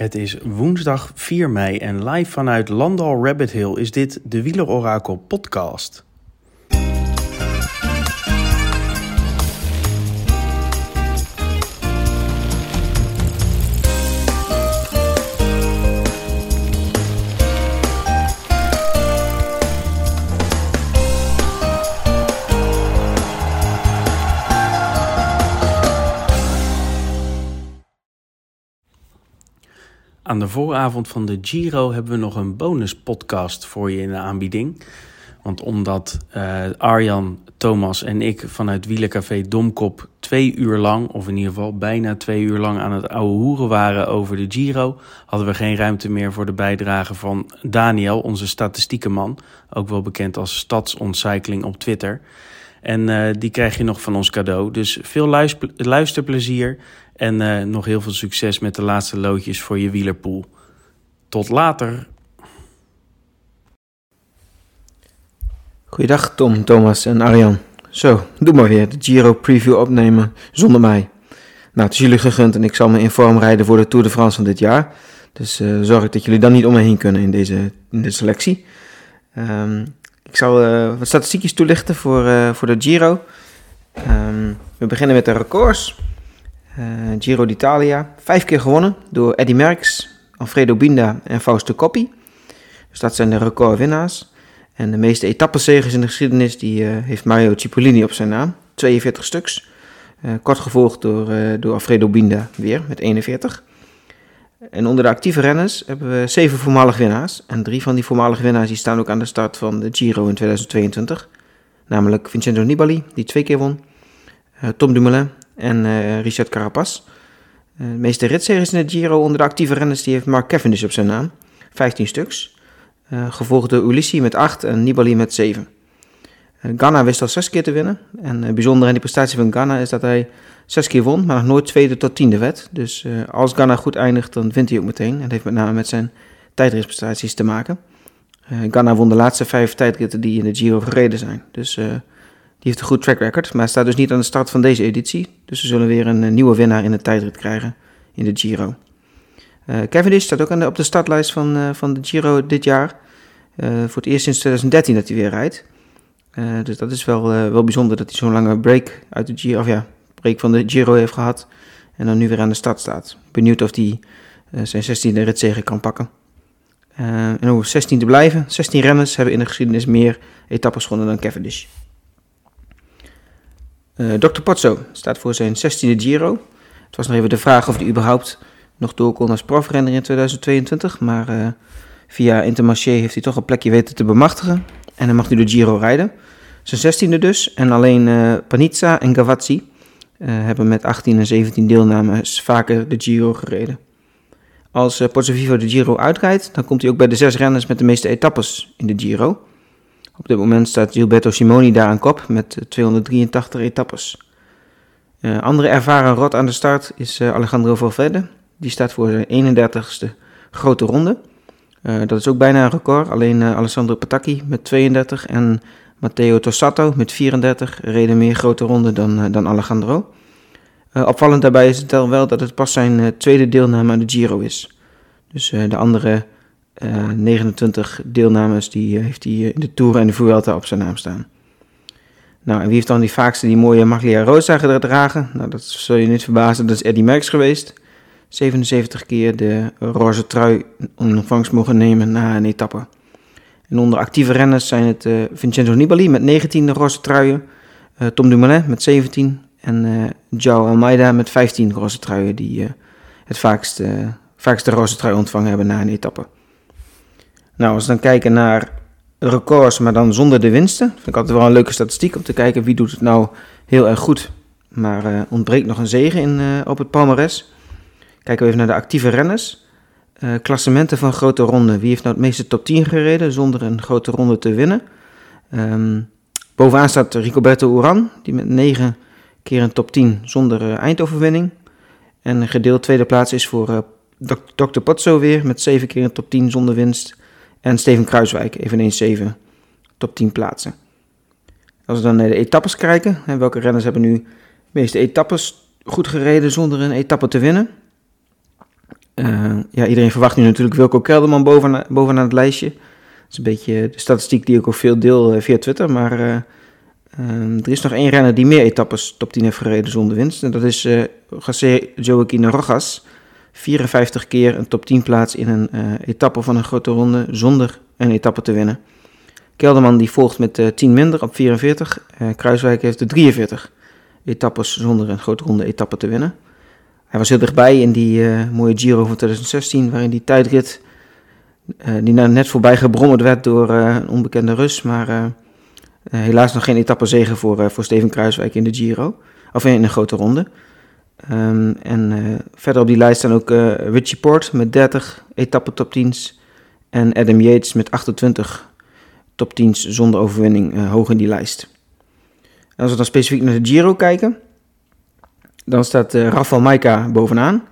Het is woensdag 4 mei en live vanuit Landal Rabbit Hill is dit de Wielerorakel podcast. Aan de vooravond van de Giro hebben we nog een bonus podcast voor je in de aanbieding. Want omdat uh, Arjan, Thomas en ik vanuit Wielencafé Domkop twee uur lang, of in ieder geval bijna twee uur lang aan het ouwe hoeren waren over de Giro, hadden we geen ruimte meer voor de bijdrage van Daniel, onze statistiekenman, ook wel bekend als Stadsontcycling op Twitter. En uh, die krijg je nog van ons cadeau. Dus veel luisterplezier en uh, nog heel veel succes met de laatste loodjes voor je wielerpool. Tot later. Goeiedag Tom, Thomas en Arjan. Zo, doe maar weer de Giro preview opnemen zonder mij. Nou, het is jullie gegund en ik zal me in vorm rijden voor de Tour de France van dit jaar. Dus uh, zorg dat jullie dan niet om me heen kunnen in deze, selectie. Um, ik zal uh, wat statistiekjes toelichten voor, uh, voor de Giro. Um, we beginnen met de records. Uh, Giro d'Italia, vijf keer gewonnen door Eddy Merckx, Alfredo Binda en Fausto Coppi. Dus dat zijn de recordwinnaars. En de meeste etappenzegers in de geschiedenis die, heeft Mario Cipollini op zijn naam, 42 stuks. kort gevolgd door, door Alfredo Binda weer met 41. En onder de actieve renners hebben we zeven voormalig winnaars. En drie van die voormalige winnaars die staan ook aan de start van de Giro in 2022. Namelijk Vincenzo Nibali, die twee keer won. Uh, Tom Dumoulin en uh, Richard Carapaz. Uh, de meeste ritzegers in de Giro onder de actieve renners die heeft Mark Cavendish op zijn naam. 15 stuks. gevolgd door Ulissi met 8 en Nibali met 7. Ghana wist al zes keer te winnen. En bijzonder aan die prestatie van Ghana is dat hij zes keer won, maar nog nooit tweede tot tiende werd. Dus uh, als Ghana goed eindigt, dan wint hij ook meteen. En dat heeft met name met zijn tijdritprestaties te maken. Uh, Ghana won de laatste vijf tijdritten die in de Giro gereden zijn. Dus die heeft een goed track record, maar staat dus niet aan de start van deze editie. Dus we zullen weer een nieuwe winnaar in de tijdrit krijgen in de Giro. Cavendish staat ook aan de, op de startlijst van, van de Giro dit jaar. voor het eerst sinds 2013 dat hij weer rijdt. Dus dat is wel, wel bijzonder dat hij zo'n lange break uit de Giro, of ja, break van de Giro heeft gehad. En dan nu weer aan de start staat. Benieuwd of hij uh, zijn 16e ritzegen kan pakken. En om 16 te blijven, 16 renners hebben in de geschiedenis meer etappes gewonnen dan Cavendish. Dr. Pozzo staat voor zijn 16e Giro. Het was nog even de vraag of hij überhaupt nog door kon als profrenner in 2022. Maar via Intermarché heeft hij toch een plekje weten te bemachtigen. En dan mag hij de Giro rijden. Zijn 16e dus. En alleen Panizza en Gavazzi uh, hebben met 18 en 17 deelnames vaker de Giro gereden. Als uh, Vivo de Giro uitrijdt, dan komt hij ook bij de zes renners met de meeste etappes in de Giro. Op dit moment staat Gilberto Simoni daar aan kop met 283 etappes. Uh, andere ervaren rot aan de start is uh, Alejandro Valverde. Die staat voor zijn 31ste grote ronde. Uh, dat is ook bijna een record. Alleen Alessandro Patacchi met 32 en Matteo Tossato met 34 reden meer grote ronden dan, uh, dan Alejandro. Opvallend daarbij is het wel dat het pas zijn tweede deelname aan de Giro is. Dus de andere 29 deelnames die heeft hij in de Tour en de Vuelta op zijn naam staan. Nou, en wie heeft dan die vaakste die mooie Maglia Rosa gedragen? Nou, dat zul je niet verbazen, dat is Eddy Merckx geweest. 77 keer de roze trui ontvangst mogen nemen na een etappe. En onder actieve renners zijn het uh, Vincenzo Nibali met 19 roze truien, uh, Tom Dumoulin met 17 en uh, Joao Almeida met 15 roze truien die het vaakste, vaakste roze trui ontvangen hebben na een etappe. Nou, als we dan kijken naar records, maar dan zonder de winsten, vind ik altijd wel een leuke statistiek om te kijken wie doet het nou heel erg goed, maar ontbreekt nog een zegen in, op het palmares. Kijken we even naar de actieve renners. Uh, klassementen van grote ronde. Wie heeft nou het meeste top 10 gereden zonder een grote ronde te winnen? Um, bovenaan staat Ricoberto Uran, die met 9 keer een top 10 zonder uh, eindoverwinning. En gedeeld tweede plaats is voor uh, Dr. Pozzo weer met 7 keer een top 10 zonder winst. En Steven Kruiswijk, eveneens 7 top 10 plaatsen. Als we dan naar de etappes kijken, welke renners hebben nu de meeste etappes goed gereden zonder een etappe te winnen? Ja, iedereen verwacht nu natuurlijk Wilco Kelderman bovenaan, bovenaan het lijstje. Dat is een beetje de statistiek die ik ook veel deel via Twitter. Maar ehm, er is nog één renner die meer etappes top 10 heeft gereden zonder winst. En dat is uh, José Joaquín Rojas. 54 keer een top 10 plaats in een etappe van een grote ronde zonder een etappe te winnen. Kelderman die volgt met uh, 10 minder op 44. Uh, Kruiswijk heeft de 43 etappes zonder een grote ronde etappe te winnen. Hij was heel dichtbij in die uh, mooie Giro van 2016, waarin die tijdrit, uh, die nou net voorbij gebrommerd werd door uh, een onbekende Rus, maar helaas nog geen etappezege voor, voor Steven Kruiswijk in de Giro, of in een grote ronde. Um, en verder op die lijst staan ook Richie Port met 30 etappe top 10's en Adam Yates met 28 top 10's zonder overwinning hoog in die lijst. En als we dan specifiek naar de Giro kijken, dan staat uh, Rafael Maika bovenaan.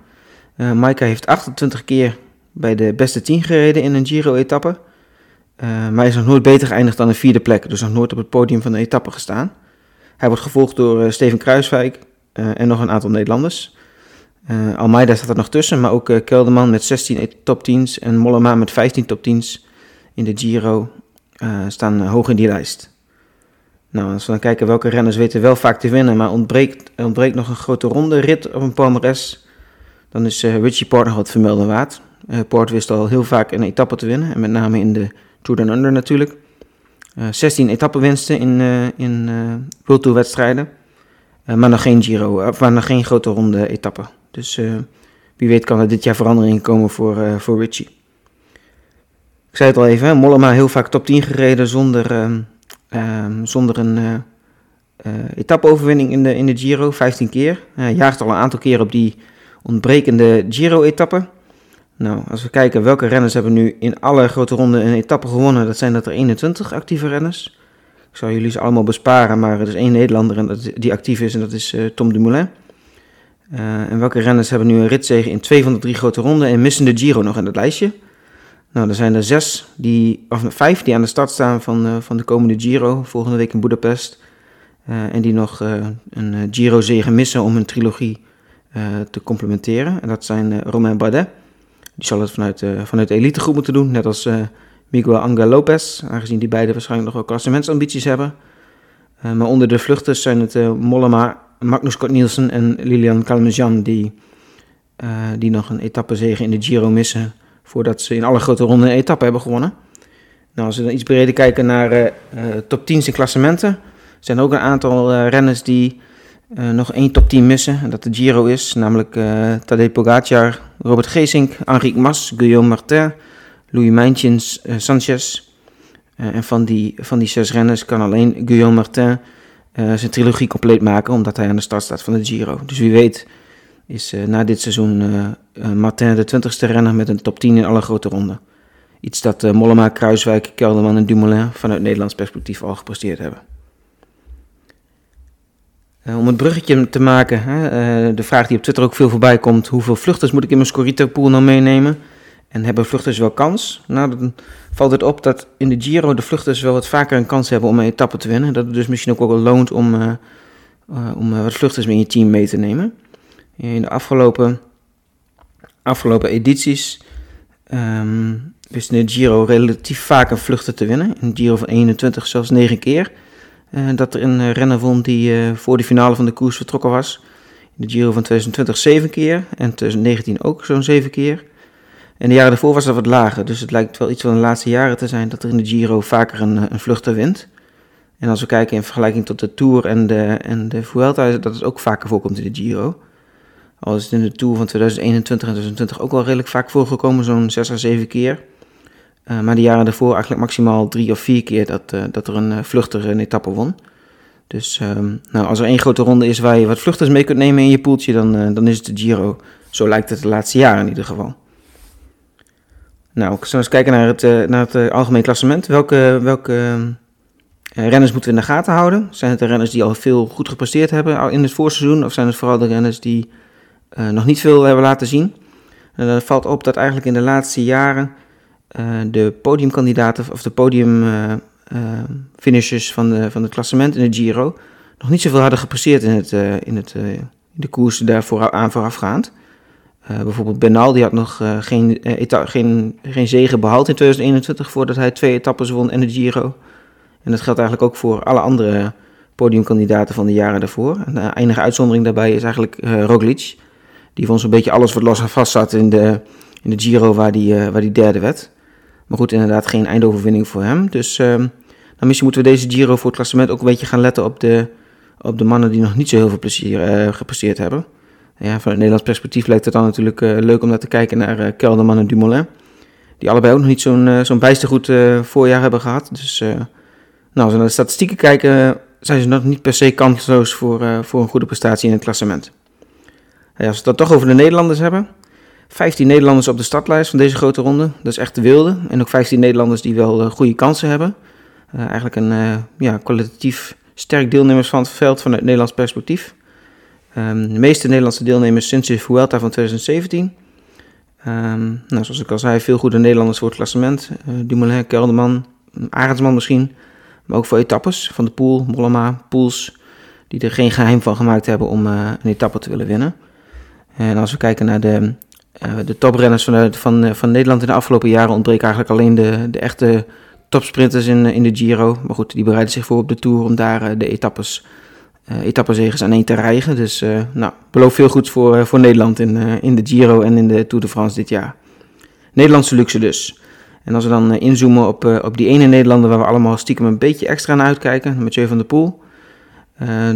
Uh, heeft 28 keer bij de beste 10 gereden in een Giro-etappe. Uh, maar is nog nooit beter geëindigd dan een vierde plek, dus nog nooit op het podium van de etappe gestaan. Hij wordt gevolgd door Steven Kruiswijk en nog een aantal Nederlanders. Almeida staat er nog tussen, maar ook Kelderman met 16 top 10's en Mollema met 15 top 10's in de Giro staan hoog in die lijst. Nou, als we dan kijken welke renners weten wel vaak te winnen, maar ontbreekt, ontbreekt nog een grote ronde rit of een palmares, dan is uh, Richie Port nog wat vermelden waard. Uh, wist al heel vaak een etappe te winnen, en met name in de Tour Down Under natuurlijk. Uh, 16 etappenwinsten in, in World Tour wedstrijden, maar nog geen Giro, maar nog geen grote ronde etappe. Dus wie weet kan er dit jaar verandering komen voor, voor Richie. Ik zei het al even, Mollema heel vaak top 10 gereden zonder ehm, Um, zonder een uh, uh, etappeoverwinning in de, in de Giro, 15 keer. Hij jaagt al een aantal keer op die ontbrekende Giro-etappe. Nou, als we kijken welke renners hebben nu in alle grote ronden een etappe gewonnen, dat zijn dat er 21 actieve renners. Ik zal jullie ze allemaal besparen, maar er is één Nederlander die actief is en dat is uh, Tom Dumoulin. En welke renners hebben nu een ritzege in twee van de drie grote ronden en missen de Giro nog in het lijstje? Nou, er zijn er zes, die, of vijf die aan de start staan van, uh, van de komende Giro, volgende week in Budapest. Uh, en die nog uh, een Giro-zege missen om hun trilogie te complementeren. En dat zijn Romain Bardet, die zal het vanuit, vanuit de elitegroep moeten doen, net als Miguel Angel Lopez, aangezien die beide waarschijnlijk nog wel klassementsambities hebben. maar onder de vluchters zijn het Mollema, Magnus Kort Nielsen en Lilian Calmejan, die, die nog een etappezege in de Giro missen voordat ze in alle grote ronden een etappe hebben gewonnen. Nou, als we dan iets breder kijken naar uh, top 10 in klassementen, zijn er ook een aantal uh, renners die nog één top 10 missen. En dat de Giro is, namelijk Tadej Pogacar, Robert Geesink, Enrique Mas, Guillaume Martin, Louis Mijntjens, Sanchez. en van die, van die zes renners kan alleen Guillaume Martin zijn trilogie compleet maken, omdat hij aan de start staat van de Giro. Dus wie weet is uh, na dit seizoen uh, Martin de 20ste renner met een top 10 in alle grote ronden. Iets dat Mollema, Kruiswijk, Kelderman en Dumoulin vanuit Nederlands perspectief al gepresteerd hebben. om het bruggetje te maken, hè, de vraag die op Twitter ook veel voorbij komt: hoeveel vluchters moet ik in mijn Scorito-pool nou meenemen? En hebben vluchters wel kans? Nou, dan valt het op dat in de Giro de vluchters wel wat vaker een kans hebben om een etappe te winnen. Dat het dus misschien ook wel loont om, om wat vluchters in je team mee te nemen. In de afgelopen, afgelopen edities um, wist de Giro relatief vaak een vluchten te winnen. In de Giro van 21 zelfs 9 keer. Uh, dat er een renner won die uh, voor de finale van de koers vertrokken was. In de Giro van 2020 7 keer en 2019 ook zo'n 7 keer. En de jaren daarvoor was dat wat lager. Dus het lijkt wel iets van de laatste jaren te zijn dat er in de Giro vaker een, een vluchter wint. En als we kijken in vergelijking tot de Tour en de, en de Vuelta, dat het ook vaker voorkomt in de Giro. Al is het in de Tour van 2021 en 2020 ook wel redelijk vaak voorgekomen, zo'n 6 à 7 keer. Uh, maar de jaren daarvoor eigenlijk maximaal drie of vier keer dat, uh, dat er een uh, vluchter een etappe won. Dus um, nou, als er één grote ronde is waar je wat vluchters mee kunt nemen in je poeltje, dan, dan is het de Giro. Zo lijkt het de laatste jaren in ieder geval. Nou, we eens kijken naar het, naar het algemeen klassement. Welke, welke renners moeten we in de gaten houden? Zijn het de renners die al veel goed gepresteerd hebben in het voorseizoen? Of zijn het vooral de renners die nog niet veel hebben laten zien. En dan valt op dat eigenlijk in de laatste jaren uh, de podiumkandidaten of de podiumfinishers uh, van, de, van het klassement in de Giro nog niet zoveel hadden gepresteerd in, het, in, het, in de koers daarvoor aan voorafgaand. bijvoorbeeld Benal, die had nog geen, geen, geen zegen behaald in 2021 voordat hij twee etappes won in de Giro. En dat geldt eigenlijk ook voor alle andere podiumkandidaten van de jaren daarvoor. En de enige uitzondering daarbij is eigenlijk Roglic. Die vond zo'n beetje alles wat los en vast zat in de, in de Giro waar die, waar die derde werd. Maar goed, inderdaad geen eindoverwinning voor hem. Dus uh, misschien moeten we deze Giro voor het klassement ook een beetje gaan letten op de, op de mannen die nog niet zo heel veel plezier uh, gepresteerd hebben. Ja, van het Nederlands perspectief lijkt het dan natuurlijk uh, leuk om naar te kijken naar Kelderman en Dumoulin. Die allebei ook nog niet zo'n zo'n bijster goed voorjaar hebben gehad. Dus nou, als we naar de statistieken kijken, zijn ze nog niet per se kansloos voor, voor een goede prestatie in het klassement. Als we het toch over de Nederlanders hebben, 15 Nederlanders op de startlijst van deze grote ronde. Dat is echt de wilde. En ook 15 Nederlanders die wel uh, goede kansen hebben. Uh, eigenlijk een uh, ja, kwalitatief sterk deelnemers van het veld vanuit het Nederlands perspectief. Um, de meeste Nederlandse deelnemers sinds de Vuelta van 2017. Um, ehm, nou, zoals ik al zei, veel goede Nederlanders voor het klassement. Dumoulin, Kelderman, Arendsman misschien. Maar ook voor etappes. Van de Poel, Mollema, Poels. Die er geen geheim van gemaakt hebben om een etappe te willen winnen. En als we kijken naar de uh, de toprenners van, van, eh, van Nederland in de afgelopen jaren ontbreken eigenlijk alleen de, de echte topsprinters in, in de Giro. Maar goed, die bereiden zich voor op de Tour om daar de etappes, etappenzegers aan één te rijgen. Dus nou, beloof veel goeds voor, voor Nederland in, in de Giro en in de Tour de France dit jaar. Nederlandse luxe dus. En als we dan inzoomen op, op die ene Nederlander waar we allemaal stiekem een beetje extra naar uitkijken, Mathieu van der Poel.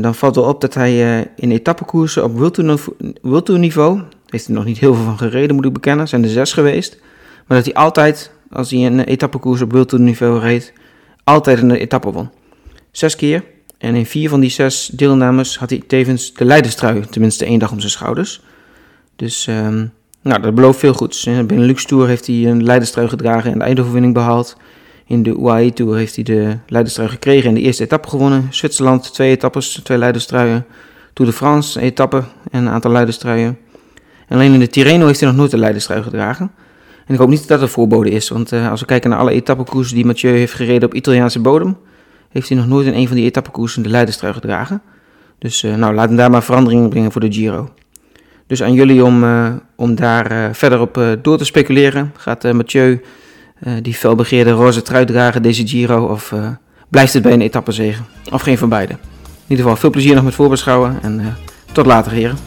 Dan valt wel op dat hij in etappekoersen op World Tour niveau heeft hij nog niet heel veel van gereden, moet ik bekennen. Zijn er zes geweest. Maar dat hij altijd, als hij een etappekoers op World niveau reed, altijd een etappe won. Zes keer. En in vier van die zes deelnames had hij tevens de leiderstrui, tenminste één dag om zijn schouders. Dus um, nou, dat belooft veel goeds. Binnen Lux Tour heeft hij een leiderstrui gedragen en de eindoverwinning behaald. In de UAE Tour heeft hij de leiderstrui gekregen en de eerste etappe gewonnen. Zwitserland twee etappes, twee leiderstruien. Tour de France, etappe en een aantal leiderstruien alleen in de Tirreno heeft hij nog nooit de leiderstrui gedragen. En ik hoop niet dat dat een voorbode is, want uh, als we kijken naar alle etappekoersen die Mathieu heeft gereden op Italiaanse bodem, heeft hij nog nooit in een van die etappekoersen de leiderstrui gedragen. Dus uh, nou, laat hem daar maar veranderingen brengen voor de Giro. Dus aan jullie om, uh, om daar verder op door te speculeren. Gaat Mathieu die felbegeerde roze trui dragen deze Giro of blijft het bij een etappezege? Of geen van beide? In ieder geval veel plezier nog met voorbeschouwen en tot later heren.